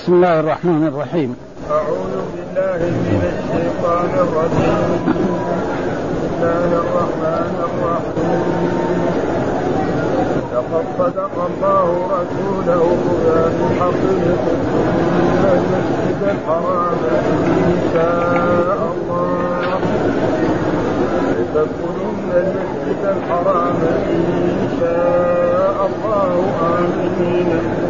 بسم الله الرحمن الرحيم. أعوذ بالله من الشيطان الرجيم. بسم الله الرحمن الرحيم. لقد صدق الله رسوله الرؤيا بالحق لتدخلن المسجد الحرام إن شاء الله. لتدخلن المسجد الحرام إن شاء الله آمنين.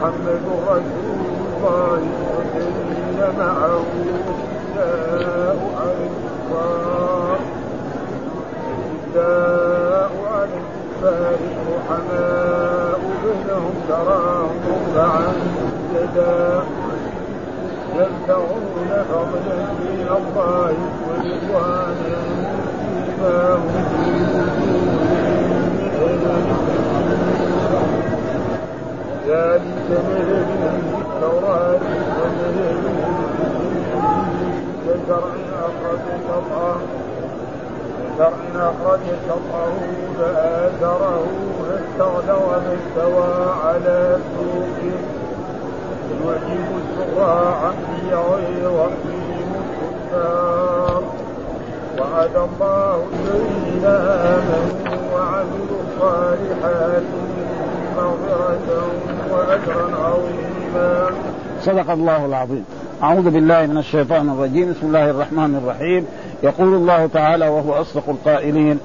محمد رسول الله والذين معه على الكفار على الكفار رحماء بينهم تراهم ركعا سجدا يبتغون فضلا من الله ورضوانا فيما هم في ذلك مثل التوراة ومثل كزرع أخرج شطأه كزرع أخرج شطأه فآزره فاستغلظ فاستوى على سوقه يعجب الزراع بغير ربهم الكفار وعد الله الذين آمنوا وعملوا الصالحات مغفرة وأجرا عظيما صدق الله العظيم. أعوذ بالله من الشيطان الرجيم. بسم الله الرحمن الرحيم. يقول الله تعالى وهو أصدق القائلين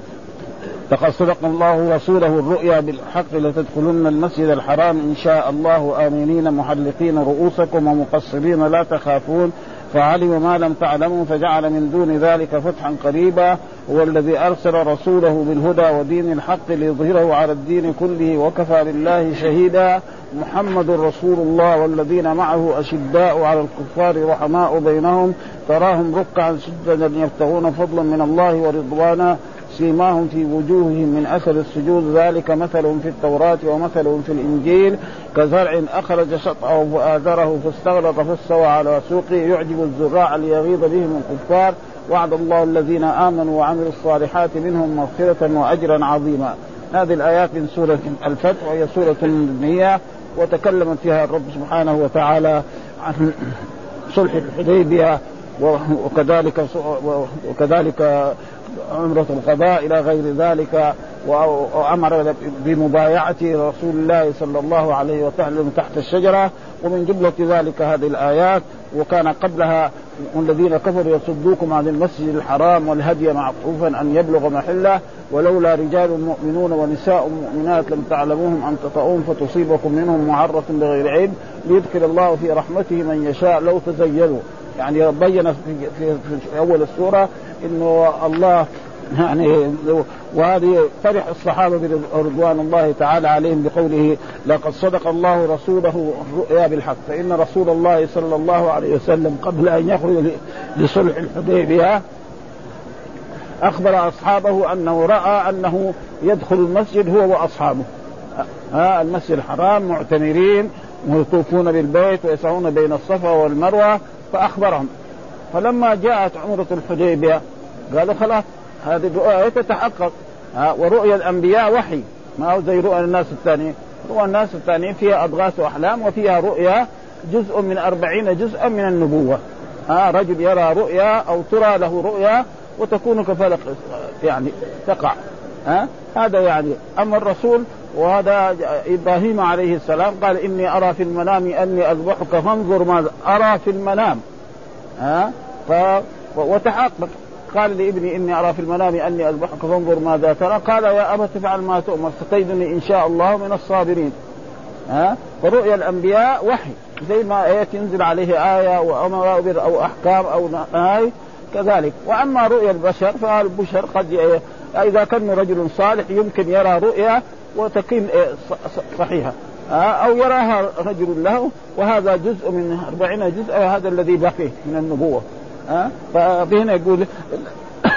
لقد صدق الله رسوله الرؤيا بالحق لتدخلن المسجد الحرام إن شاء الله. آمنين محلقين رؤوسكم ومقصرين لا تخافون. فعلم ما لم تعلموا فجعل من دون ذلك فتحا قريبا هو الذي أرسل رسوله بالهدى ودين الحق ليظهره على الدين كله وكفى بالله شهيدا. محمد رسول الله والذين معه أشداء على الكفار رحماء بينهم تراهم ركعا سجدا يبتغون فضلا من الله ورضوانا. سيماهم في وجوههم من أثر السجود ذلك مثلهم في التوراة ومثلهم في الإنجيل كزرع أخرج شطأه فآزره فاستغلط فاستوى على سوقه يعجب الزراع ليغيظ بهم الكفار. وعد الله الذين آمنوا وعملوا الصالحات منهم مغفرة وأجرا عظيما. هذه الآيات من سورة الفتح وهي سورة مدنيه وتكلم فيها الرب سبحانه وتعالى عن صلح الحديبية وكذلك وكذلك عمرة القضاء إلى غير ذلك وأمر بمبايعة رسول الله صلى الله عليه وسلم تحت الشجرة ومن جملة ذلك هذه الآيات وكان قبلها والذين كفروا يصدوكم عن المسجد الحرام والهدي معطوفا أن يبلغ محلة ولولا رجال مؤمنون ونساء مؤمنات لم تعلموهم أن تطؤون فتصيبكم منهم معرة بغير علم ليدخل الله في رحمته من يشاء لو تزينوا. يعني بين في, في, في أول السورة إنه الله يعني وهذه فرح الصحابة برضوان الله تعالى عليهم بقوله لقد صدق الله رسوله الرؤيا بالحق فإن رسول الله صلى الله عليه وسلم قبل أن يخرج لصلح الحديبية أخبر أصحابه أنه رأى أنه يدخل المسجد هو وأصحابه. ها المسجد الحرام معتمرين ويطوفون بالبيت ويسعون بين الصفا والمروة فأخبرهم. فلما جاءت عمرة الحديبية قالوا خلاص هذه الرؤيا تتحقق. ها ورؤيا الأنبياء وحي. ما هو زي رؤيا الناس الثانيين؟ رؤيا الناس الثانيين فيها أضغاث وأحلام وفيها رؤيا جزء من أربعين جزءا من النبوة. ها رجل يرى رؤيا أو ترى له رؤيا وتكون كفلق يعني تقع. ها هذا يعني أما الرسول وهذا إبراهيم عليه السلام قال إني أرى في المنام أني أذبحك فانظر ماذا أرى في المنام. ها ف وتحقق. قال لابني إني أرى في المنام أني أذبحك فانظر ماذا ترى. قال يا أبت افعل ما تؤمر. ستجدني إن شاء الله من الصابرين. ها؟ فرؤيا الأنبياء وحي. زي ما إيه ينزل عليه آية وامر أو أحكام أو نهايه كذلك. وأما رؤيا البشر فالبشر قد إذا كان رجل صالح يمكن يرى رؤيا وتكون صحيحة. أو يراها رجل له وهذا جزء من أربعين جزء هذا الذي بقي من النبوة فهنا يقول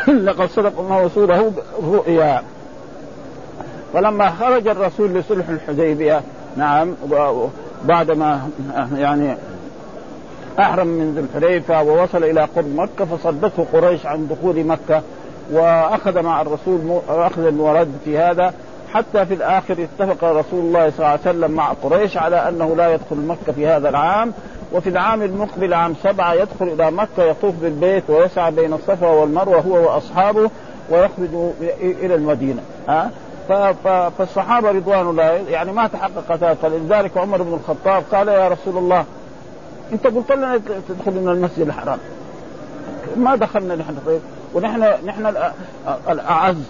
لقد صدق الله رسوله رؤيا فلما خرج الرسول لصلح الحديبية نعم بعدما يعني أحرم من ذي الحليفة ووصل إلى قرب مكة فصدته قريش عن دخول مكة وأخذ مع الرسول أخذ ورد في هذا. حتى في الآخر اتفق رسول الله صلى الله عليه وسلم مع قريش على أنه لا يدخل مكة في هذا العام. وفي العام المقبل عام سبعة يدخل إلى مكة يطوف بالبيت ويسعى بين الصفا والمروة هو وأصحابه ويخرج إلى المدينة. ها؟ فالصحابة رضوان الله يعني ما تحقق هذا فلذلك عمر بن الخطاب قال يا رسول الله أنت قلت لنا تدخل من المسجد الحرام. ما دخلنا نحن؟ طيب ونحن نحن الأعز.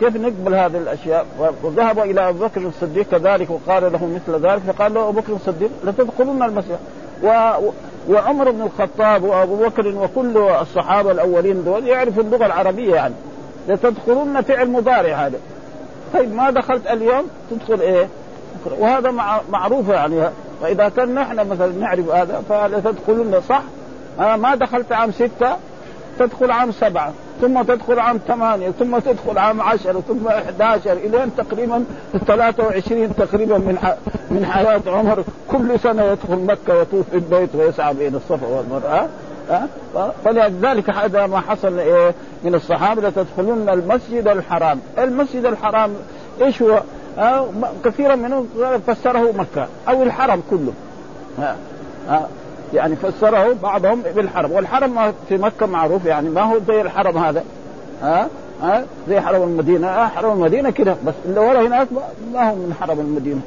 كيف نقبل هذه الأشياء؟ وذهب إلى أبو بكر الصديق كذلك وقال له مثل ذلك فقال له أبو بكر الصديق لتدخلن المسجد. و... وعمر بن الخطاب وأبو بكر وكل الصحابة الأولين دول يعرفوا اللغة العربية يعني. لتدخلن فعل مضارع هذا. طيب ما دخلت اليوم؟ تدخل إيه؟ وهذا مع معروف يعني. فاذا كان نحن مثلا نعرف هذا فلتدخلن صح؟ آه ما دخلت عام ستة تدخل عام سبعة. ثم تدخل عام ثمانية ثم تدخل عام عشرة ثم 11 إلى تقريبا 23 تقريبا من من حياة عمر كل سنة يدخل مكة ويطوف البيت ويسعى بين الصفا والمروة أه؟ فلذلك هذا ما حصل إيه من الصحابة لتدخلن المسجد الحرام المسجد الحرام إيش هو؟ كثيرا منهم فسره مكة أو الحرم كله؟ يعني فسره بعضهم بالحرم والحرم في مكة معروف يعني ما هو زي الحرم هذا. ها؟ ها؟ زي حرم المدينة. آه حرم المدينة كده. بس اللي ورا هناك ما هو من حرم المدينة.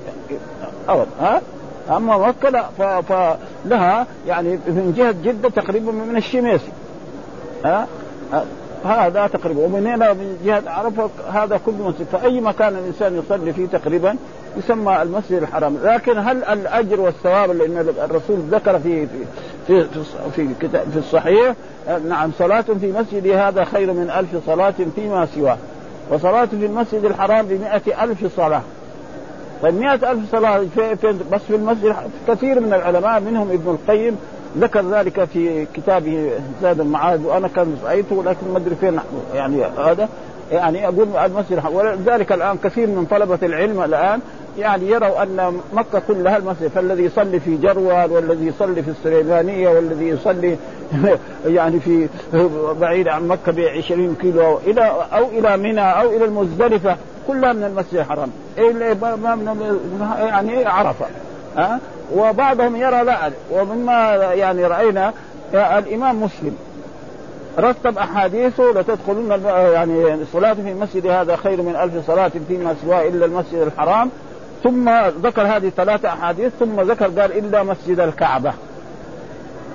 أبدا ها؟ أما مكة لا. فلها يعني من جهة جدة تقريبا من الشميسي ها؟ هذا تقريبا. ومن هنا من جهة عرفة هذا كل مسجد فأي مكان الإنسان يصلي فيه تقريبا يسمى المسجد الحرام. لكن هل الأجر والثواب لأن الرسول ذكر في في في في, كتاب في الصحيح نعم صلاة في مسجد هذا خير من ألف صلاة فيما سواه. وصلاة في المسجد الحرام بمئة ألف صلاة. طيب مئة ألف صلاة في, في بس في المسجد كثير من العلماء منهم ابن القيم ذكر ذلك في كتابه زاد المعاد وأنا كان رايته لكن ما أدري فين يعني هذا يعني أقول المسجد ولذلك الآن كثير من طلبة العلم الآن يعني يروا أن مكة كلها المسجد فالذي يصلي في جروال والذي يصلي في السليمانيه والذي يصلي يعني في بعيد عن مكة ب 20 كيلو إلى أو إلى منى أو إلى المزدلفة كلها من المسجد الحرام. ما من يعني عرفة ها؟ وبعضهم يرى لا. ومما يعني رأينا الإمام مسلم رتب احاديثه لتدخلن يعني الصلاة في المسجد هذا خير من ألف صلاة فيما سواه إلا المسجد الحرام. ثم ذكر هذه ثلاثة أحاديث ثم ذكر قال إلا مسجد الكعبة.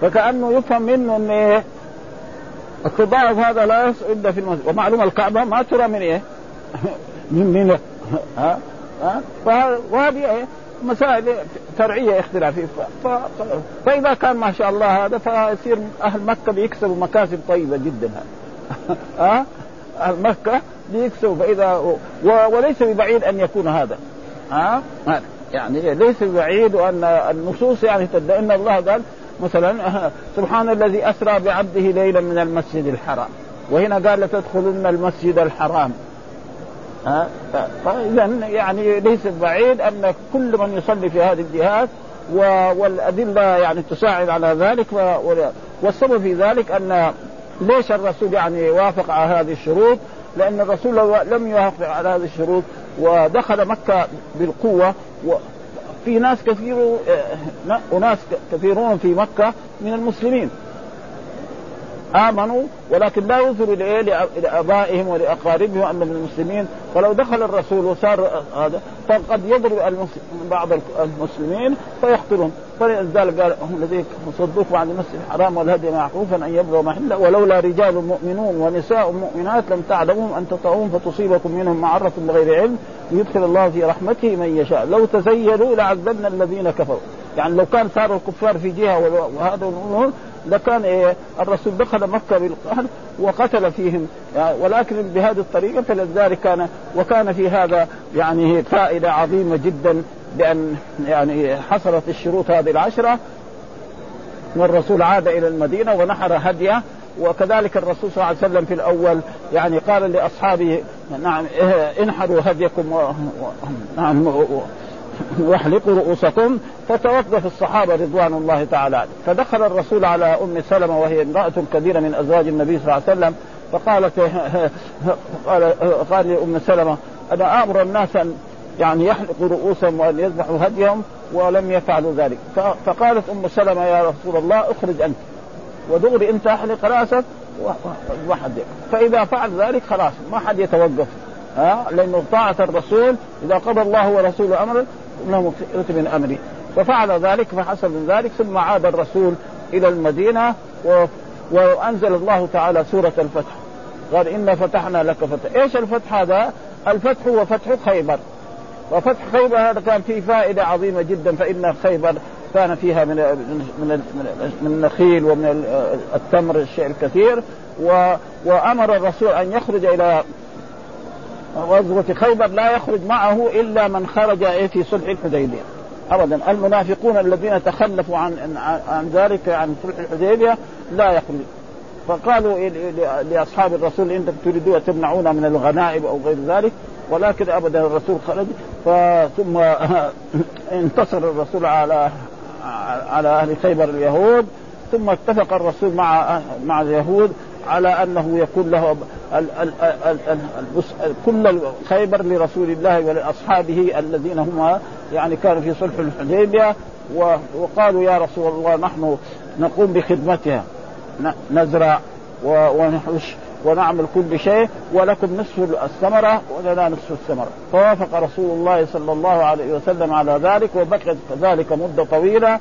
فكأنه يفهم منه أن إيه؟ التضاعف هذا لا يصل إلا في المسجد. ومعلومة الكعبة ما ترى من إيه؟ من من ها؟ ها؟ وهذه إيه؟ مسائل فرعيه اختلافية. ف... ف... فإذا كان ما شاء الله هذا فيصير أهل مكة بيكسبوا مكاسب طيبة جدا. ها؟ أهل مكة بيكسبوا. فإذا و... وليس ببعيد أن يكون هذا. ها؟ يعني ليس ببعيد وأن النصوص يعني إن الله قال مثلا سبحان الذي أسرى بعبده ليلا من المسجد الحرام. وهنا قال لتدخلن المسجد الحرام. فاذا يعني ليس بعيد أن كل من يصلي في هذه الجهات والأدلة يعني تساعد على ذلك والسبب في ذلك أن ليش الرسول يعني وافق على هذه الشروط؟ لأن الرسول لم يوافق على هذه الشروط ودخل مكة بالقوة في ناس كثير أناس كثيرون في مكة من المسلمين آمنوا ولكن لا يظهروا لابائهم ولاقاربهم انهم المسلمين. فلو دخل الرسول وصار هذا فقد يضرب بعض المسلمين فيقتلهم. فلذلك قال هم الذين صدوكم عن المسجد الحرام والهدي معكوفا أن يبلغ محله. ولولا رجال مؤمنون ونساء مؤمنات لم تعلموهم أن تطعوهم فتصيبكم منهم معرة بغير علم. ليدخل الله في رحمته من يشاء. لو تزيلوا لعذبنا الذين كفروا. يعني لو كان صاروا الكفار في جهة وهذا لكان إيه الرسول دخل مكة بالقهر وقتل فيهم. يعني ولكن بهذه الطريقة فلذلك كان وكان في هذا يعني فائدة عظيمة جدا بأن يعني حصلت الشروط هذه العشرة. والرسول عاد إلى المدينة ونحر هديه. وكذلك الرسول صلى الله عليه وسلم في الأول يعني قال لأصحابه نعم انحروا هديكم و... و... نعم واحلقوا رؤوسكم فتوقف الصحابة رضوان الله تعالى فدخل الرسول على أم سلمة وهي امرأة كبيرة من أزواج النبي صلى الله عليه وسلم فقالت قال قال لأم سلمة أنا آمر الناس أن يعني يحلقوا رؤوسهم وأن يذبحوا هديهم ولم يفعلوا ذلك. فقالت أم سلمة يا رسول الله اخرج أنت ودغري أنت أحلق رأسك واحد. فإذا فعل ذلك خلاص ما حد يتوقف ها؟ لأنه طاعة الرسول إذا قضى الله ورسوله أمرا انه من امري ففعل ذلك فحصل من ذلك ثم عاد الرسول إلى المدينة و... وأنزل الله تعالى سورة الفتح. قال انا فتحنا لك فتح. إيش الفتح هذا؟ الفتح هو فتح خيبر. وفتح خيبر هذا كان فيه فائدة عظيمة جدا فإن خيبر كان فيها من من من النخيل ومن التمر الشيء الكثير وأمر الرسول أن يخرج إلى غزوة خيبر لا يخرج معه إلا من خرج في صلح الحديبية. أبدا المنافقون الذين تخلفوا عن عن ذلك عن صلح الحديبية لا يخرج. فقالوا لأصحاب الرسول أنتم تريدون تمنعونا من الغنائم أو غير ذلك ولكن ابدا الرسول خرج. ثم انتصر الرسول على على أهل خيبر اليهود ثم اتفق الرسول مع مع اليهود. على أنه يكون له كل خيبر لرسول الله ولأصحابه الذين هم يعني كانوا في صلح الحديبية وقالوا يا رسول الله نحن نقوم بخدمتها. نزرع ونحش ونعمل كل شيء ولكم نصف الثمرة ولنا نصف الثمرة. فوافق رسول الله صلى الله عليه وسلم على ذلك وبقيت ذلك مدة طويلة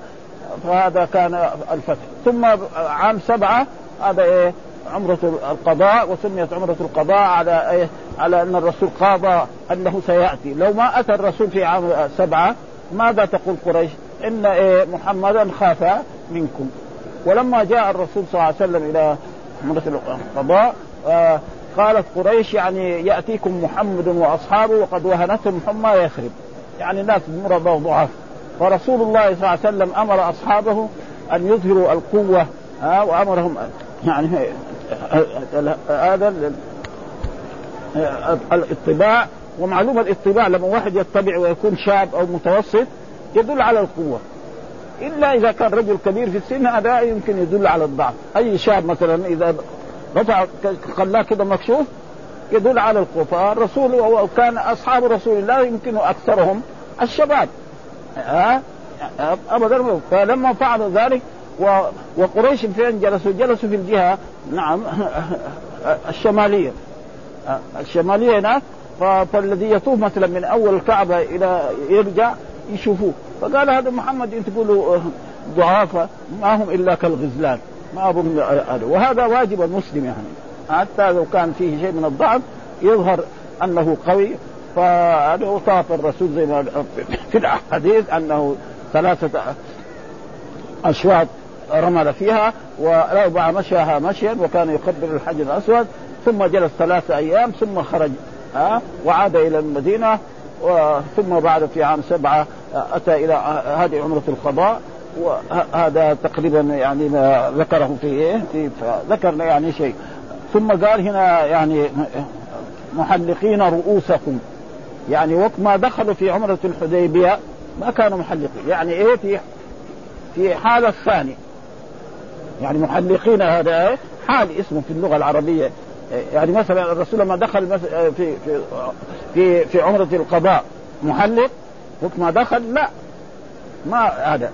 فهذا كان الفتح. ثم عام سبعة هذا إيه؟ عمرة القضاء وسميت عمرة القضاء على إيه على أن الرسول قاضى أنه سيأتي، لو ما أتى الرسول في عام سبعة ماذا تقول قريش؟ إن إيه محمدا خاف منكم. ولما جاء الرسول صلى الله عليه وسلم إلى عمرة القضاء آه قالت قريش يعني يأتيكم محمد وأصحابه وقد وهنتهم حمى يثرب. يعني الناس مرضى وضعاف. فرسول الله صلى الله عليه وسلم أمر أصحابه أن يظهروا القوة ها وأمرهم يعني هذا الاطباع ومعلومة الاطباع لما واحد يطبع ويكون شاب أو متوسط يدل على القوة. إلا إذا كان رجل كبير في السن هذا يمكن يدل على الضعف. أي شاب مثلا إذا رفع خلاه كده مكشوف يدل على القوة. فالرسول وكان أصحاب رسول الله يمكن أكثرهم الشباب. ها؟ ابدا. فلما فعلوا ذلك وقريش فين جلسوا؟ جلسوا في الجهة نعم الشمالية. الشمالية هناك فالذي يطوف مثلا من أول الكعبة إلى يرجع يشوفوه. فقال هذا محمد إنت تقولوا ضعافة ما هم إلا كالغزلان ما هم وهذا واجب المسلم يعني. حتى لو كان فيه شيء من الضعف يظهر أنه قوي. فهذا وطاف الرسول زي ما في الحديث أنه ثلاثة أشواط رمل فيها وأربع مشاها مشيا وكان يقبل الحجر الأسود ثم جلس ثلاثة أيام ثم خرج ها وعاد إلى المدينة ثم بعد في عام سبعة أتى إلى هذه عمرة القضاء وهذا تقريبا يعني ما ذكره في إيه في ذكرنا يعني شيء. ثم قال هنا يعني محلقين رؤوسكم. يعني وقت ما دخلوا في عمرة الحديبية ما كانوا محلقين. يعني إيه في في حالة الثانية يعني محلقين هذا حال اسمه في اللغة العربية. يعني مثلا الرسول لما دخل في في في في عمرة القضاء محلق؟ وقت ما دخل؟ لا. ما هذا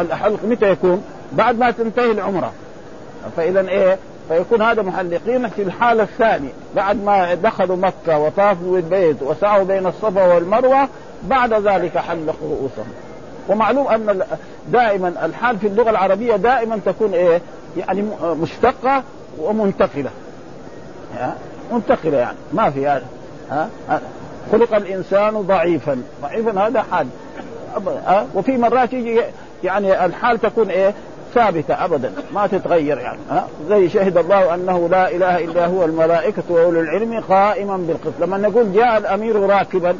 الحلق متى يكون؟ بعد ما تنتهي العمرة. فإذا إيه؟ فيكون هذا محلقين في الحالة الثانية. بعد ما دخلوا مكة وطافوا البيت وسعوا بين الصفا والمروة بعد ذلك حلقوا رؤوسهم. ومعلوم أن دائما الحال في اللغة العربية دائما تكون إيه؟ يعني مشتقة ومنتقلة. منتقلة يعني. ما في هذا. ها؟ خلق الإنسان ضعيفا، ضعيفا هذا حال. وفي مرات يجي يعني الحال تكون إيه؟ ثابتة ابدا. ما تتغير يعني. ها؟ زي شهد الله أنه لا إله إلا هو الملائكة وأولو العلم قائما بالقسط. لما نقول جاء الأمير راكبا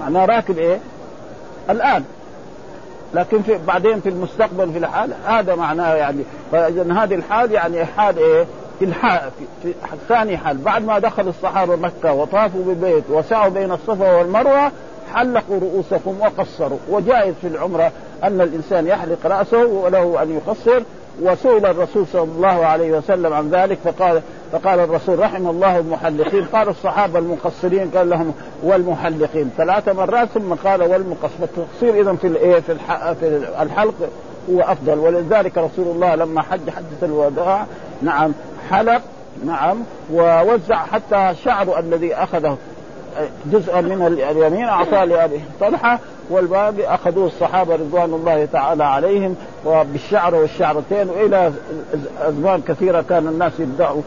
معناه راكب إيه؟ الآن. لكن في بعدين في المستقبل في الحال هذا معناه يعني فاذا هذه الحال يعني حال إيه؟ في الحال في, ثاني حال. بعد ما دخل الصحابه مكة وطافوا بالبيت وسعوا بين الصفا والمروة حلقوا رؤوسكم وقصروا. وجائز في العمرة أن الإنسان يحلق رأسه وله أن يقصر وسئل الرسول صلى الله عليه وسلم عن ذلك فقال فقال الرسول رحم الله المحلقين. قال الصحابة المقصرين قال لهم والمحلقين. ثلاث مرات ثم قال والمقصر فالتقصير اذا في الايه في, الحلق هو أفضل. ولذلك رسول الله لما حج حجة الوداع نعم حلق نعم ووزع حتى شعره الذي أخذه جزءا من اليمين أعطاه لابي طلحة والباقي أخذوه الصحابة رضوان الله تعالى عليهم وبالشعر والشعرتين وإلى أزمان كثيرة كان الناس يبدأوا.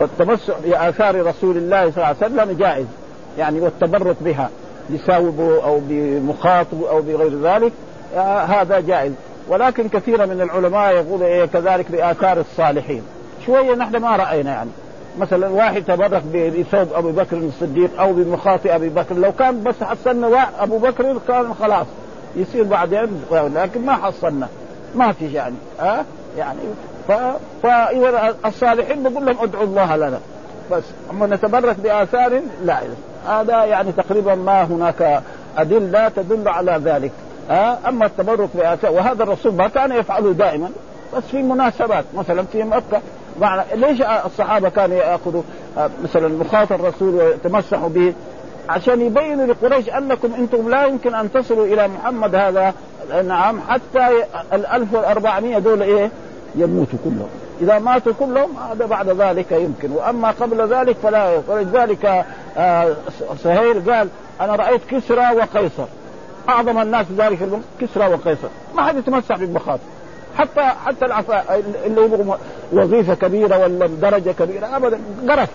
والتمسح بآثار رسول الله صلى الله عليه وسلم جائز. يعني والتبرك بها. بثوبه أو بمخاطه أو بغير ذلك آه هذا جائز. ولكن كثير من العلماء يقول إيه كذلك بآثار الصالحين. شوية نحن ما رأينا يعني. مثلا واحد تبرك بثوب أبو بكر الصديق أو بمخاطي أبي بكر لو كان بس حصلنا أبو بكر كان خلاص يصير بعدين لكن ما حصلنا ما في يعني ها أه؟ يعني ف... الصالحين نقول لهم ادعوا الله لنا بس أما نتبرك بآثار لا هذا يعني تقريبا ما هناك أدلة تدل على ذلك ها أه؟ أما التبرك بآثار وهذا الرسول ما كان يفعله دائما بس في مناسبات مثلا في مكة معنى ليش الصحابة كانوا يأخذوا آه، مثلا مخاط الرسول ويتمسحوا به؟ عشان يبينوا لقريش أنكم أنتم لا يمكن أن تصلوا إلى محمد هذا. نعم حتى ال 1400 دول إيه؟ يموتوا كلهم. إذا ماتوا كلهم هذا بعد ذلك يمكن. وأما قبل ذلك فلا ولذلك آه سهيل قال أنا رأيت كسرى وقيصر. أعظم الناس ذلك كسرى وقيصر. ما حد يتمسح بالمخاطر. حتى حتى العفاء اللي يبغوا وظيفة كبيرة ولا درجة كبيرة ابدا قرف.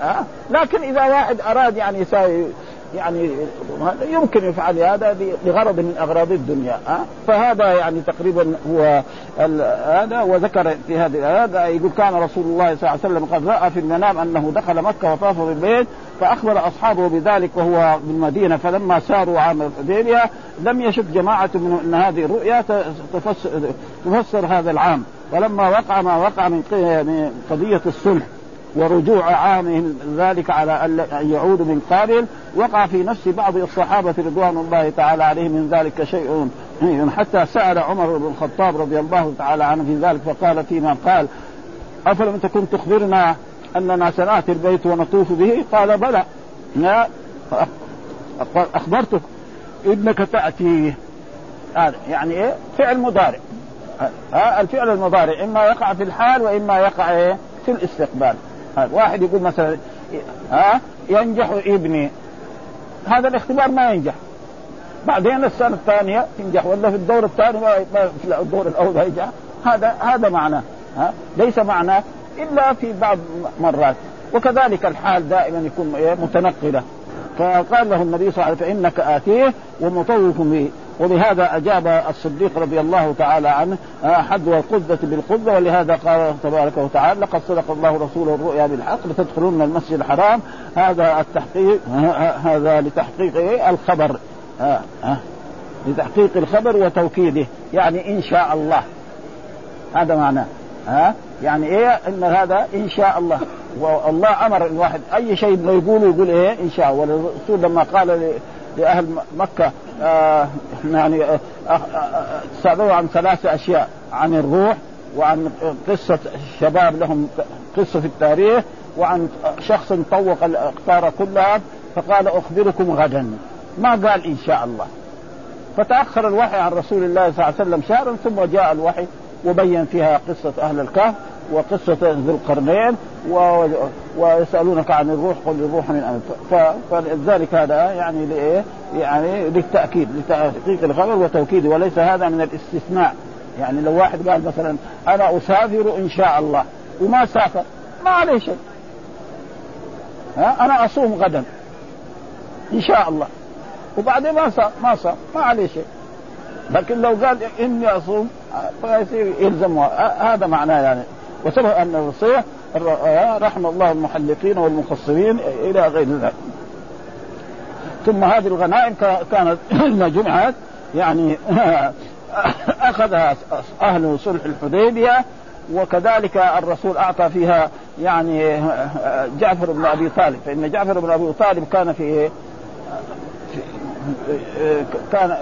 ها؟ لكن إذا واحد أراد يعني يساوي يعني يمكن يفعل هذا لغرض من أغراض الدنيا ها؟ فهذا يعني تقريبا هو هذا وذكر في هذه هذا يقول كان رسول الله صلى الله عليه وسلم قد رأى في المنام أنه دخل مكة وطاف بالبيت فأخبر أصحابه بذلك وهو بالمدينة فلما ساروا عام الحديبية لم يشك جماعة من إن هذه الرؤيا تفسر, تفسر هذا العام. ولما وقع ما وقع من قضية الصلح ورجوع عامهم ذلك على أن يعودوا من قابل. وقع في نفس بعض الصحابة رضوان الله تعالى عليهم من ذلك شيء. حتى سأل عمر بن الخطاب رضي الله تعالى عنه في ذلك فقال فيما قال أفلم تكن تخبرنا أننا سنأتي البيت ونطوف به؟ قال بلى. أخبرتك إنك تأتي. يعني إيه؟ فعل مضارع. الفعل المضارع إما يقع في الحال وإما يقع إيه؟ في الاستقبال. واحد يقول مثلا ها ينجح ابني. هذا الاختبار ما ينجح. بعدين السنة الثانية تنجح ولا في الدور الثاني ما في الدور الأول ما ينجح. هذا هذا معناه ها ليس معناه إلا في بعض مرات. وكذلك الحال دائما يكون متنقلة. فقال له النبي صلى الله عليه وسلم فإنك آتيه ومطوف به. وبهذا أجاب الصديق رضي الله تعالى عنه آه، حد القذة بالقذة ولهذا قال تبارك وتعالى لقد صدق الله رسوله الرؤيا بالحق لتدخلون المسجد الحرام. هذا التحقيق هذا لتحقيق؟ الخبر ها ها لتحقيق الخبر وتوكيده يعني إن شاء الله. هذا معناه ها يعني إيه؟ إن هذا إن شاء الله. والله أمر الواحد أي شيء ما يقوله يقول إيه؟ إن شاء الله. والرسول لما قال لاهل مكة آه يعني آه آه, آه، عن ثلاث أشياء عن الروح وعن قصة شباب لهم قصة في التاريخ وعن شخص طوق الأقطار كلها فقال أخبركم غدا. ما قال إن شاء الله. فتأخر الوحي عن رسول الله صلى الله عليه وسلم شهرا ثم جاء الوحي وبين فيها قصة أهل الكهف. وقصة ذو القرنين و... ويسألونك عن الروح قل الروح من أمر. فلذلك هذا يعني لإيه؟ يعني للتأكيد لتحقيق الخبر وتوكيده وليس هذا من الاستثناء. يعني لو واحد قال مثلا أنا أسافر إن شاء الله وما سافر ما عليه شيء. ها؟ أنا أصوم غدا إن شاء الله. وبعدين ما صار ما صار ما عليه شيء. لكن لو قال إني أصوم فيصير يلزمها هذا معناه يعني. وسبب أن الوصيه رحم الله المحلقين والمقصرين إلى غير ذلك. ثم هذه الغنائم كانت لما جمعت يعني أخذها أهل صلح الحديبية وكذلك الرسول أعطى فيها يعني جعفر بن أبي طالب. فإن جعفر بن أبي طالب كان في كان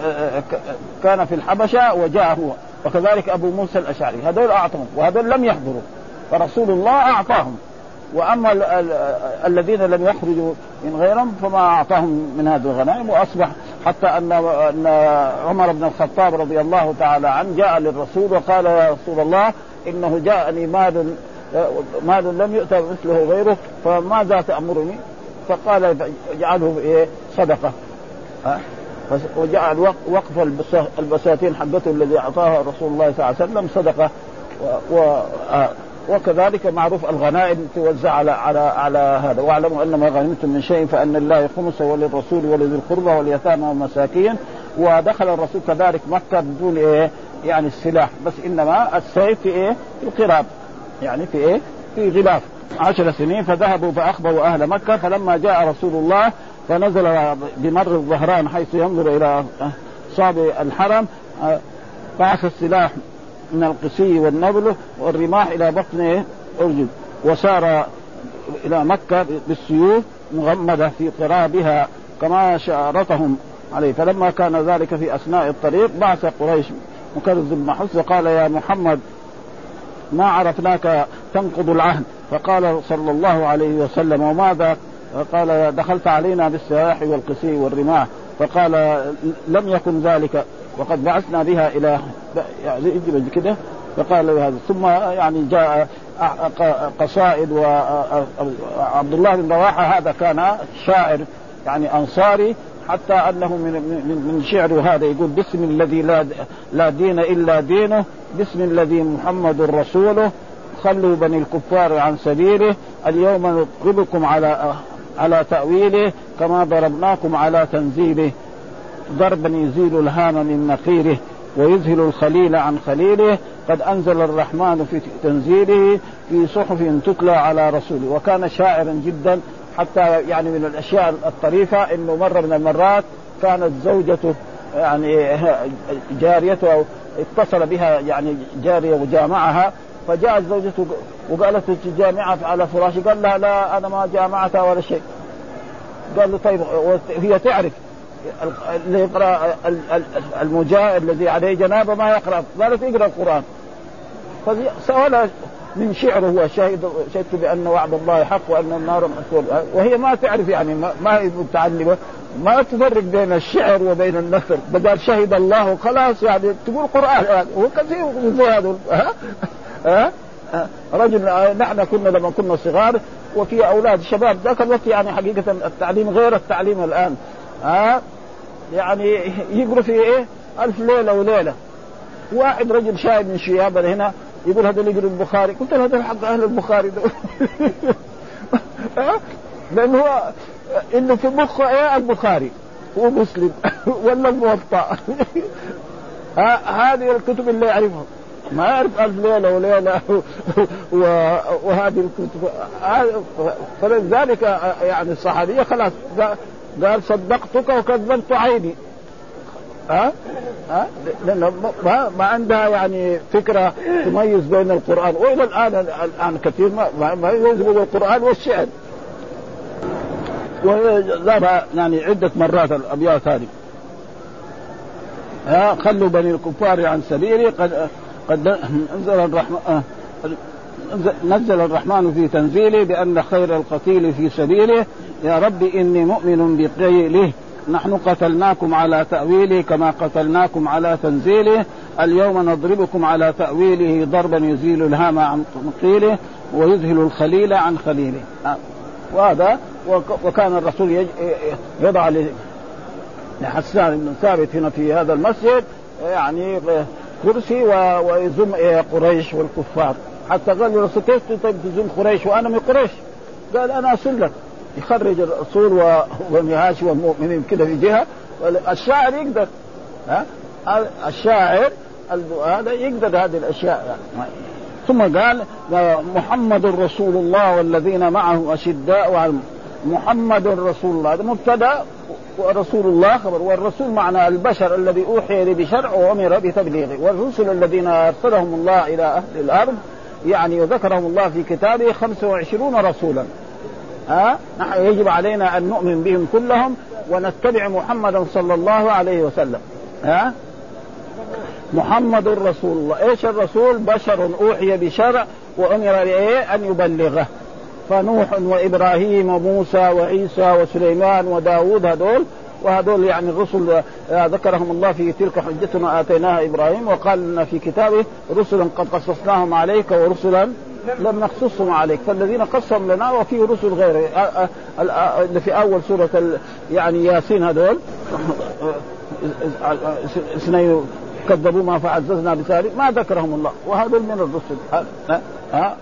كان في الحبشة وجاء هو وكذلك أبو موسى الأشعري. هذول أعطهم وهذول لم يحضروا فرسول الله أعطاهم. وأما ال ال الذين لم يخرجوا من غيرهم فما أعطاهم من هذه الغنائم وأصبح حتى ان أن عمر بن الخطاب رضي الله تعالى عنه جاء للرسول وقال يا رسول الله إنه جاءني مال مال لم يؤتى مثله غيره فماذا تأمرني؟ فقال اجعله إيه؟ صدقة. وجعل وقف البساتين حقته الذي اعطاها رسول الله صلى الله عليه وسلم صدقة. و, و وكذلك معروف الغنائم توزع على على على هذا. واعلموا ان ما غنمتم من شيء فأن الله خمسه وللرسول ولذي القربى واليتامى والمساكين. ودخل الرسول كذلك مكة بدون إيه؟ يعني السلاح. بس إنما السيف في إيه؟ في القراب. يعني في إيه؟ في غلاف. عشر سنين فذهبوا فأخبروا أهل مكة. فلما جاء رسول الله فنزل بمر الظهران حيث ينظر إلى صاب الحرم بعث السلاح من القسي والنبل والرماح إلى بطن أرجل وسار إلى مكة بالسيوف مغمدة في قرابها كما شارتهم عليه. فلما كان ذلك في أثناء الطريق بعث قريش مكرز بن حس وقال يا محمد ما عرفناك تنقض العهد؟ فقال صلى الله عليه وسلم وماذا قال دخلت علينا بالسلاح والقسي والرماح. فقال لم يكن ذلك. وقد بعثنا بها إلى يعني كده. فقال هذا. ثم يعني جاء قصائد وعبد الله بن رواحة هذا كان شاعر يعني أنصاري حتى أنه من من, من شعره هذا يقول باسم الذي لا لا دين إلا دينه باسم الذي محمد رسوله. خلوا بني الكفار عن سبيله. اليوم نضربكم على على تأويله كما ضربناكم على تنزيله. ضربا يزيل الهام من نقيره ويذهل الخليل عن خليله. قد أنزل الرحمن في تنزيله في صحف تتلى على رسوله. وكان شاعرا جدا حتى يعني من الأشياء الطريفة إنه مرة من المرات كانت زوجته يعني جاريته اتصل بها يعني جارية وجامعها فجاءت زوجته وقالت تجامعها على فراشي قال لها لا أنا ما جامعتها ولا شيء. قال له طيب هي تعرف اللي يقرأ المجاهد الذي عليه جنابة ما يقرأ قالت اقرأ القرآن. فسأل من شعره هو شهد شهدت بأن وعد الله حق وأن النار مسؤول وهي ما تعرف يعني ما هي متعلمة. ما تفرق بين الشعر وبين النثر. بدل شهد الله خلاص يعني تقول قرآن يعني. هو كثير من هذول ها؟ ها. رجل نحن كنا لما كنا صغار وفي أولاد شباب ذاك الوقت يعني حقيقة التعليم غير التعليم الآن. ها؟ يعني يقروا في إيه؟ ألف ليلة وليلة. واحد رجل شايب من شيابنا هنا يقول هذا يقرأ البخاري. قلت له هذا حق أهل البخاري. ده لأنه هو إنه في مخه إيه؟ البخاري. ومسلم ولا الموطأ. هذه الكتب اللي يعرفها. ما يعرف ألف ليلة وليلة وهذه الكتب. فلذلك يعني الصحابية خلاص قال صدقتك وكذبت عيني. ها؟ ها؟ لأن ما, ما عندها يعني فكرة تميز بين القرآن. وإلى الآن الآن كثير ما, ما يميز بين القرآن والشعر. وذهب يعني عدة مرات الأبيات هذه. ها؟ خلوا بني الكفار عن سبيلي قد قد انزل الرحمن نزل الرحمن في تنزيله بأن خير القتيل في سبيله. يا رب إني مؤمن بقيله. نحن قتلناكم على تأويله كما قتلناكم على تنزيله. اليوم نضربكم على تأويله ضربا يزيل الهام عن قيله ويذهل الخليل عن خليله. وهذا وكان الرسول يضع لحسان بن ثابت هنا في هذا المسجد يعني كرسي ويزم قريش والكفار. حتى قال الرسول كيف تزم قريش؟ وأنا من قريش. قال أنا أصل يخرج الاصول والنهاش والمؤمنين كده في جهة الشاعر يقدر ها؟ الشاعر هذا يقدر هذه الأشياء يعني. ثم قال محمد رسول الله والذين معه أشداء محمد رسول الله. هذا مبتدأ ورسول الله خبر والرسول معنى البشر الذي أوحي إليه بشرع وأمر بتبليغه. والرسل الذين أرسلهم الله إلى أهل الأرض يعني وذكرهم الله في كتابه 25 رسولا. ها؟ نحن يجب علينا أن نؤمن بهم كلهم ونتبع محمدا صلى الله عليه وسلم. ها؟ محمد رسول الله. إيش الرسول؟ بشر أوحي بشرع وأمر بإيه؟ أن يبلغه. فنوح وإبراهيم وموسى وعيسى وسليمان وداود هذول وهذول يعني الرسل آه، ذكرهم الله في تلك حجتنا آتيناها إبراهيم وقال لنا في كتابه رسلا قد قصصناهم عليك ورسلا لم نقصصهم عليك. فالذين قصهم لنا وفي رسل غيره آه، آه، اللي في أول سورة يعني ياسين هذول اثنين كذبوا ما فعززنا بثالث ما ذكرهم الله. وهذول من الرسل. ها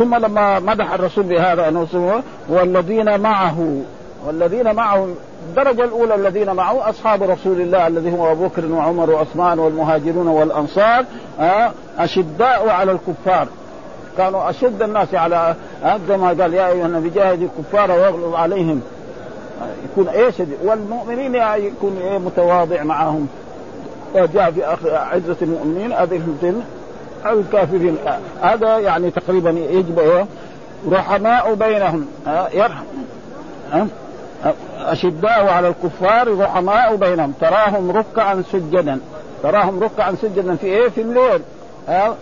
ثم لما مدح الرسول بهذا انه والذين معه والذين معه الدرجة الأولى الذين معه أصحاب رسول الله الذي هو أبو بكر وعمر وعثمان والمهاجرون والأنصار أشداء على الكفار. كانوا أشد الناس على زي ما قال يا أيها النبي جاهد الكفار واغلظ عليهم. يكون إيش والمؤمنين يكون إيه متواضع معهم. وجاء في عزة المؤمنين اذلة أو الكافرين. هذا يعني تقريبا يجب رحماء بينهم. يرحم. أشداء على الكفار رحماء بينهم. تراهم ركعا سجدا. تراهم ركعا سجدا في إيه؟ في الليل. ها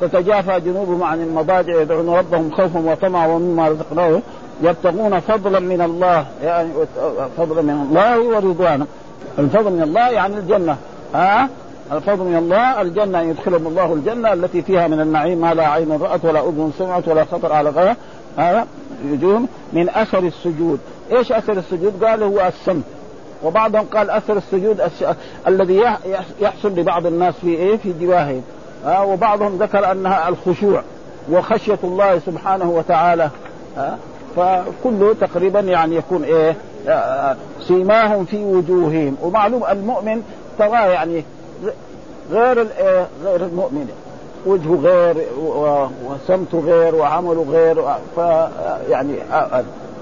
تتجافى جنوبهم عن المضاجع يدعون ربهم خوفا وطمعا ومما رزقناهم يبتغون فضلا من الله يعني فضلا من الله ورضوانا. الفضل من الله يعني الجنة. ها الفضل من الله الجنة أن يدخلهم الله الجنة التي فيها من النعيم ما لا عين رأت ولا أذن سمعت ولا خطر على غيره هذا يجوهم من أثر السجود. إيش أثر السجود؟ قال هو السمت وبعضهم قال أثر السجود الذي يحصل لبعض الناس في إيه؟ في جواههم. ها وبعضهم ذكر أنها الخشوع وخشية الله سبحانه وتعالى. ها فكله تقريبا يعني يكون إيه؟ سيماهم في وجوههم. ومعلوم المؤمن ترى يعني غير إيه؟ غير المؤمن. وجهه غير وسمته غير وعمله غير ف يعني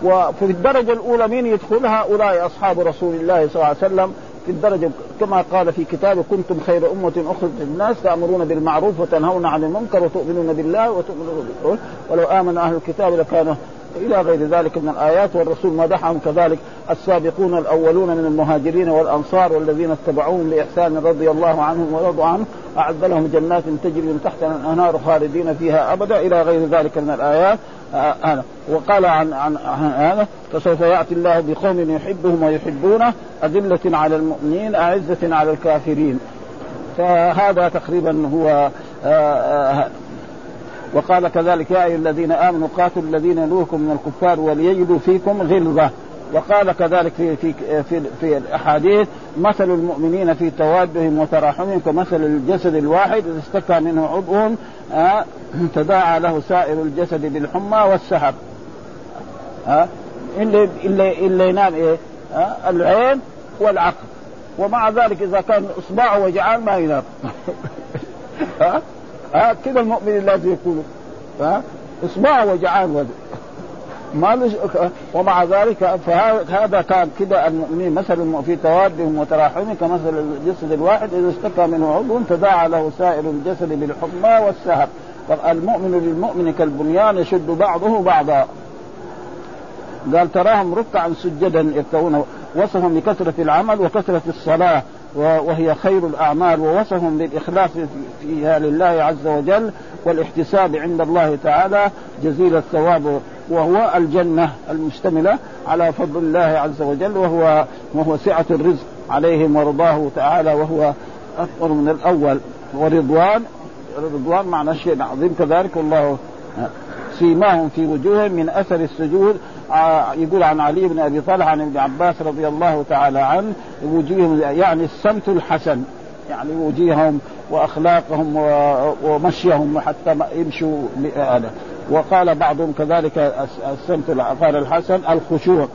وفي الدرجة الأولى مين يدخل هؤلاء أصحاب رسول الله صلى الله عليه وسلم. في الدرجة كما قال في كتابه كنتم خير أمة أخرجت للناس تأمرون بالمعروف وتنهون عن المنكر وتؤمنون بالله وتؤمنون بالرسول ولو آمن أهل الكتاب لكانوا إلى غير ذلك من الآيات والرسول مدحهم كذلك السابقون الأولون من المهاجرين والأنصار والذين اتبعوهم باحسان رضي الله عنهم ورضوا عنه اعد لهم جنات تجري من تحتها الأنهار خالدين فيها أبدا إلى غير ذلك من الآيات. هذا آه وقال عن عن هذا فسوف يأتي الله بقوم يحبهم ويحبونه أذلة على المؤمنين أعزة على الكافرين. فهذا تقريبا هو آه آه وقال كذلك يا أيها الذين آمنوا قاتلوا الذين يلوكم من الكفار وليجدوا فيكم غلظة. وقال كذلك في في في, في الأحاديث مثل المؤمنين في توادهم وتراحمهم كمثل الجسد الواحد إذا اشتكى منه عضو آه تداعى له سائر الجسد بالحمى والسحب. آه اللي اللي ينام إيه آه العين والعقل. ومع ذلك إذا كان إصبعه وجعان ما ينام. ها ها كذا المؤمن لازم يكون ها؟ إصبعه وجعان ما ومع ذلك فهذا كان كذا المؤمنين. مثل في توادهم وتراحمهم كمثل الجسد الواحد إذا اشتكى منه عضو تداعى له سائر الجسد بالحمى والسهر المؤمن للمؤمن كالبنيان يشد بعضه بعضا. قال تراهم ركعا سجدا يبتغون وصفهم بكثرة العمل وكثرة الصلاة. وهي خير الأعمال ووصفهم بالإخلاص فيها لله عز وجل والاحتساب عند الله تعالى جزيل الثواب وهو الجنة المشتملة على فضل الله عز وجل وهو وهو سعة الرزق عليهم ورضاه تعالى وهو أكبر من الأول. ورضوان رضوان معنى شيء عظيم كذلك والله سيماهم في وجوههم من أثر السجود يقول عن علي بن أبي طالب عن ابن عباس رضي الله تعالى عنه وجوههم يعني السمت الحسن يعني وجيههم وأخلاقهم ومشيهم حتى يمشوا هذا وقال بعضهم كذلك السمت قال الحسن الخشوع.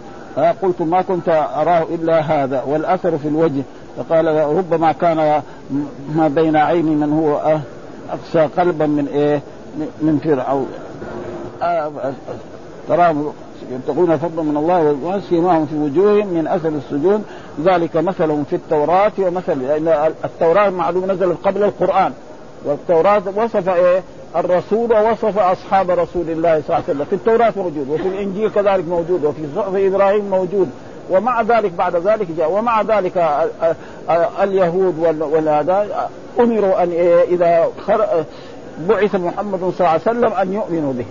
قلت ما كنت أراه إلا هذا والأثر في الوجه. فقال ربما كان ما بين عيني من هو اقسى قلبا من إيه من فرعون. تراه يبتغون فضلا من الله وسيماهم في وجوههم من اثر السجود ذلك مثلهم في التوراة ومثل لأن التوراة معلوم نزلت قبل القرآن. والتوراة وصف إيه؟ الرسول ووصف أصحاب رسول الله صلى الله عليه وسلم. في التوراة موجود وفي الإنجيل كذلك موجود وفي صحف إبراهيم موجود. ومع ذلك بعد ذلك جاء. ومع ذلك اليهود والهذا أمروا أن إيه؟ إذا بعث محمد صلى الله عليه وسلم أن يؤمنوا به.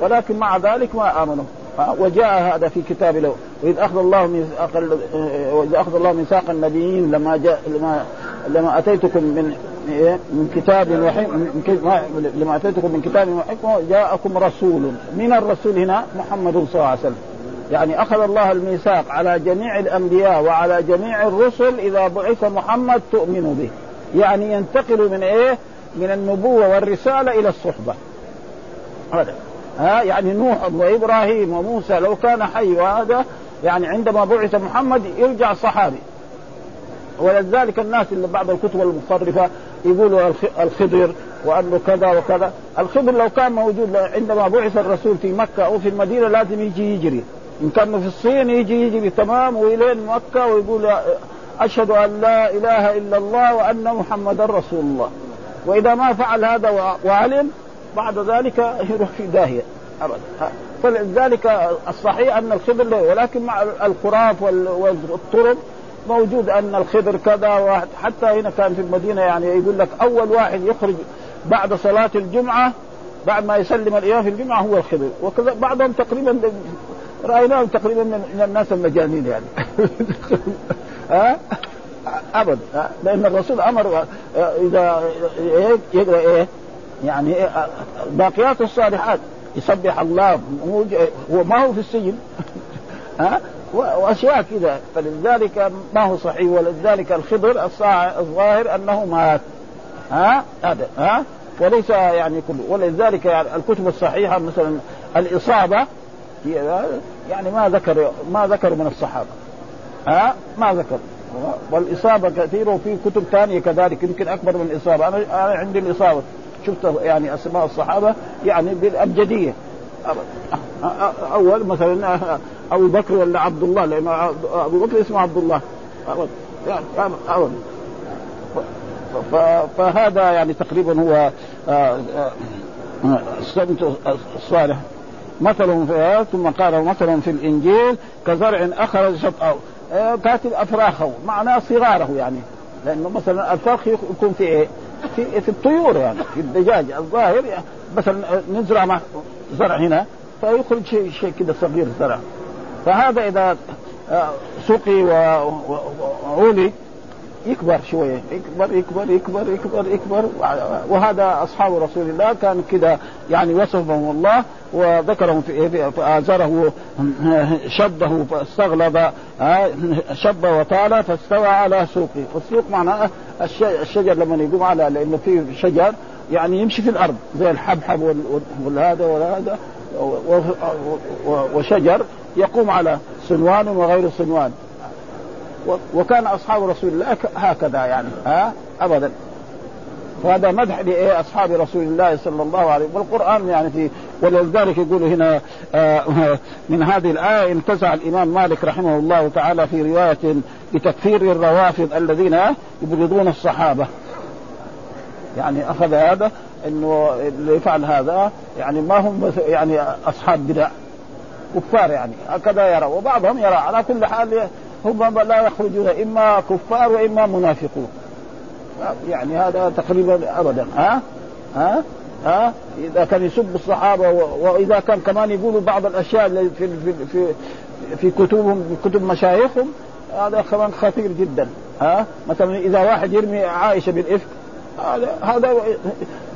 ولكن مع ذلك ما آمنوا. وجاء هذا في كتاب له. وإذ أخذ الله ميثاق وإذ أخذ الله ميثاق النبيين لما جاء لما لما أتيتكم من من كتاب وحكمة لما أتيتكم من كتاب وحكمة جاءكم رسول. من الرسول هنا محمد صلى الله عليه وسلم. يعني أخذ الله الميثاق على جميع الأنبياء وعلى جميع الرسل إذا بعث محمد تؤمنوا به. يعني ينتقل من إيه؟ من النبوة والرسالة إلى الصحبة. هذا. ها يعني نوح وابراهيم وموسى لو كان حي وهذا يعني عندما بعث محمد يرجع صحابي. ولذلك الناس اللي بعض الكتب المخرفه يقولوا الخضر وأنه كذا وكذا، الخضر لو كان موجود عندما بعث الرسول في مكة أو في المدينة لازم يجي يجري، إن كان في الصين يجي يجري تمام والين مكة ويقول أشهد أن لا إله إلا الله وأن محمدا رسول الله. وإذا ما فعل هذا وعلم بعد ذلك يروح في داهية ابدا. فلذلك الصحيح أن الخضر ولكن مع الخراف والطرق موجود أن الخضر كذا حتى هنا كان في المدينة يعني يقول لك أول واحد يخرج بعد صلاة الجمعة بعد ما يسلم الامام في الجمعة هو الخضر. وكذا بعضهم تقريبا رأيناهم تقريبا من الناس المجانين يعني. ها؟ ابدا. لأن الرسول أمر اذا يقرا إيه؟ يعني باقيات الصالحات. يسبح الله. هو ما هو في السجن. ها؟ وأشياء كذا. فلذلك ما هو صحيح. ولذلك الخضر الظاهر أنه مات. ها؟ هذا. ها؟ وليس يعني كله ولذلك يعني الكتب الصحيحة مثلا الإصابة. يعني ما ذكر ما ذكر من الصحابة. ها؟ ما ذكر. والإصابة كثير وفي كتب ثانية كذلك يمكن أكبر من الإصابة. أنا عندي الإصابة. شفت يعني أسماء الصحابة يعني بالأبجدية أول مثلا أبو بكر ولا عبد الله لأن أبو بكر اسمه عبد الله. فهذا يعني تقريبا هو السمت الصالح مثل في ثم قال مثل في الإنجيل كزرع أخرج شطأه كاتب أفراخه معناه صغاره يعني لأنه مثلا الفرخ يكون في إيه؟ في, في الطيور يعني في الدجاج الظاهر مثلا نزرع زرع هنا فيخرج شيء شيء كده صغير زرع. فهذا إذا سقي وعولي يكبر شوية يكبر يكبر يكبر يكبر يكبر. وهذا أصحاب رسول الله كان كذا يعني وصفهم الله وذكرهم في فازره شده فاستغلب شب وطال فاستوى على سوقه. والسوق معناه الشجر لما يقوم على لأنه في شجر يعني يمشي في الأرض زي الحبحب والهذا وهذا وشجر يقوم على صنوان وغير صنوان. وكان أصحاب رسول الله هكذا يعني ها؟ ابدا. وهذا مدح لاصحاب رسول الله صلى الله عليه وسلم. والقرآن يعني في ولذلك يقول هنا آه من هذه الآية انتزع الإمام مالك رحمه الله تعالى في رواية بتكفير الروافض الذين يبغضون الصحابة. يعني أخذ هذا إنه اللي يفعل هذا يعني ما هم يعني أصحاب بدع. كفار يعني. هكذا يرى. وبعضهم يرى على كل حال هم لا يخرجون إما كفار وإما منافقون. يعني هذا تقريبا ابدا. ها؟ ها؟ ها؟ إذا كان يسب الصحابة وإذا كان كمان يقولوا بعض الأشياء في في في, في كتبهم كتب مشايخهم هذا كمان خطير جدا. ها؟ مثلا إذا واحد يرمي عائشة بالإفك هذا هذا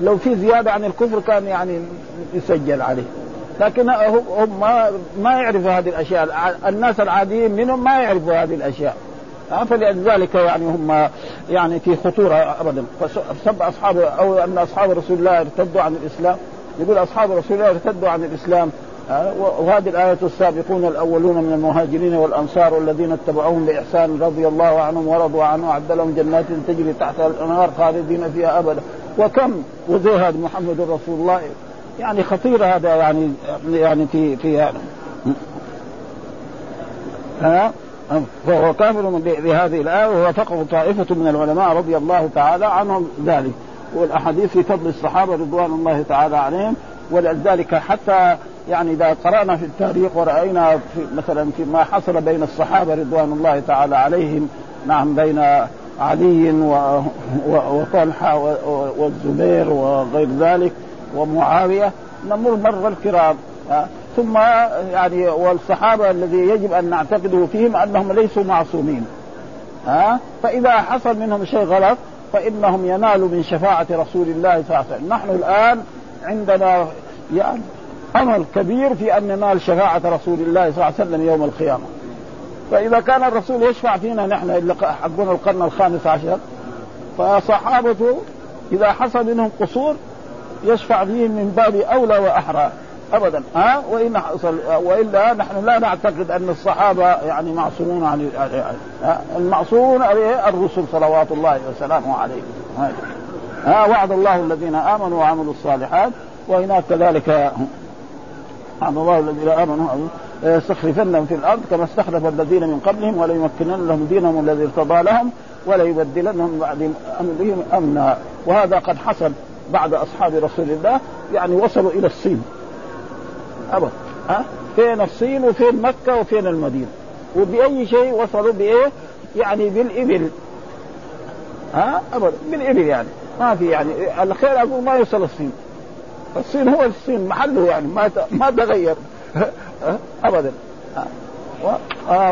لو في زيادة عن الكفر كان يعني يسجل عليه. لكن هم ما ما يعرفوا هذه الأشياء. الناس العاديين منهم ما يعرفوا هذه الأشياء. فلذلك يعني هم يعني في خطورة ابدا. فسب اصحاب أو أن أصحاب رسول الله ارتدوا عن الإسلام. يقول أصحاب رسول الله ارتدوا عن الإسلام. وهذه الآية السابقون الأولون من المهاجرين والأنصار والذين اتبعوهم بإحسان رضي الله عنهم ورضوا عنه. وأعد لهم جنات تجري تحتها الأنهار خالدين فيها أبدا. وكم؟ وزهد محمد رسول الله. يعني خطير هذا يعني يعني في في هذا. ها؟ فهو كافر بهذه الآية ووافقه طائفة من العلماء رضي الله تعالى عنهم ذلك. والأحاديث في فضل الصحابة رضوان الله تعالى عليهم ولذلك حتى يعني إذا قرأنا في التاريخ ورأينا في مثلا في ما حصل بين الصحابة رضوان الله تعالى عليهم نعم بين علي وطلحة والزبير وغير ذلك ومعاوية نمر مر الكرام. ثم يعني والصحابة الذي يجب أن نعتقده فيهم أنهم ليسوا معصومين. ها فإذا حصل منهم شيء غلط فإنهم ينالوا من شفاعة رسول الله صلى الله عليه وسلم. نحن الآن عندنا يعني أمل كبير في أن ننال شفاعة رسول الله صلى الله عليه وسلم يوم القيامة. فإذا كان الرسول يشفع فينا نحن اللي حقنا القرن الخامس عشر فصحابته إذا حصل منهم قصور يشفع فيهم من باب أولى وأحرى. ابدا. ها؟ وإن حصل وإلا نحن لا نعتقد أن الصحابة يعني معصومون عن المعصومون الرسل صلوات الله وسلامه عليهم ها؟ وعد الله الذين آمنوا وعملوا الصالحات وهناك كذلك وعد الله الذين آمنوا يستخلفنهم في الأرض كما استخلف الذين من قبلهم وليمكنن لهم دينهم الذي ارتضى لهم وليبدلنهم بعد أمرهم أمنا. وهذا قد حصل. بعد أصحاب رسول الله يعني وصلوا إلى الصين. ابدا ها؟ فين الصين وفين مكة وفين المدينة؟ وبأي شيء وصلوا بإيه؟ يعني بالإبل. ها؟ ابدا بالإبل يعني. ما في يعني. الخير أقول ما يوصل الصين. الصين هو الصين محله يعني ما ما تغير. ابدا.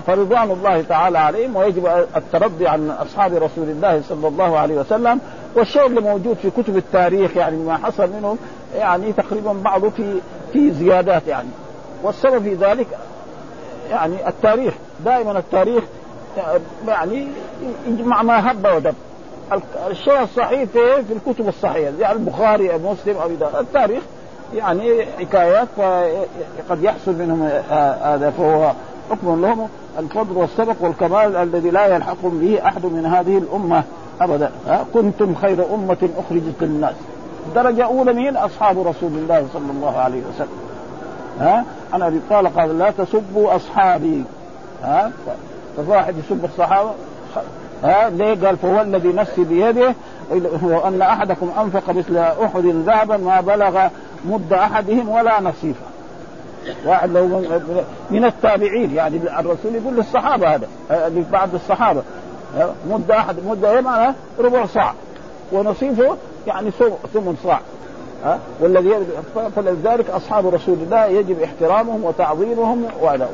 فرضوان الله تعالى عليهم ويجب الترضي عن أصحاب رسول الله صلى الله عليه وسلم والشيء اللي موجود في كتب التاريخ يعني ما حصل منهم يعني تقريبا بعضه في في زيادات يعني. والسبب في ذلك يعني التاريخ دائما التاريخ يعني يجمع ما هب ودب. الشيء الصحيح في, في الكتب الصحيحة يعني البخاري أو مسلم أو التاريخ يعني حكايات قد يحصل منهم هذا فهو حكم لهم الفضل والسبق والكمال الذي لا يلحقهم به أحد من هذه الأمة أبدا. كنتم خير أمة أخرجت للناس. درجة أولى من أصحاب رسول الله صلى الله عليه وسلم. ها؟ أبي قال قال لا تسبوا أصحابي. ها؟ فواحد يسب الصحابة. ها؟ ليه؟ قال فهو الذي نفسي بيده. وان أحدكم أنفق مثل أحد ذهبا ما بلغ مد أحدهم ولا نصيفه واحد لو من التابعين يعني الرسول يقول للصحابة هذا لبعض الصحابة. مد أحد مد إيه معناه ربع صاع. ونصيفه يعني ثمن صاع. ها والذي فلذلك أصحاب رسول الله يجب احترامهم وتعظيمهم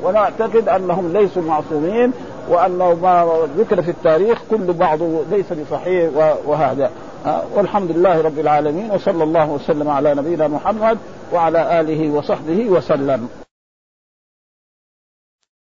ونعتقد أنهم ليسوا معصومين وانه ما ذكر في التاريخ كل بعضه ليس بصحيح وهذا. والحمد لله رب العالمين وصلى الله وسلم على نبينا محمد وعلى آله وصحبه وسلم.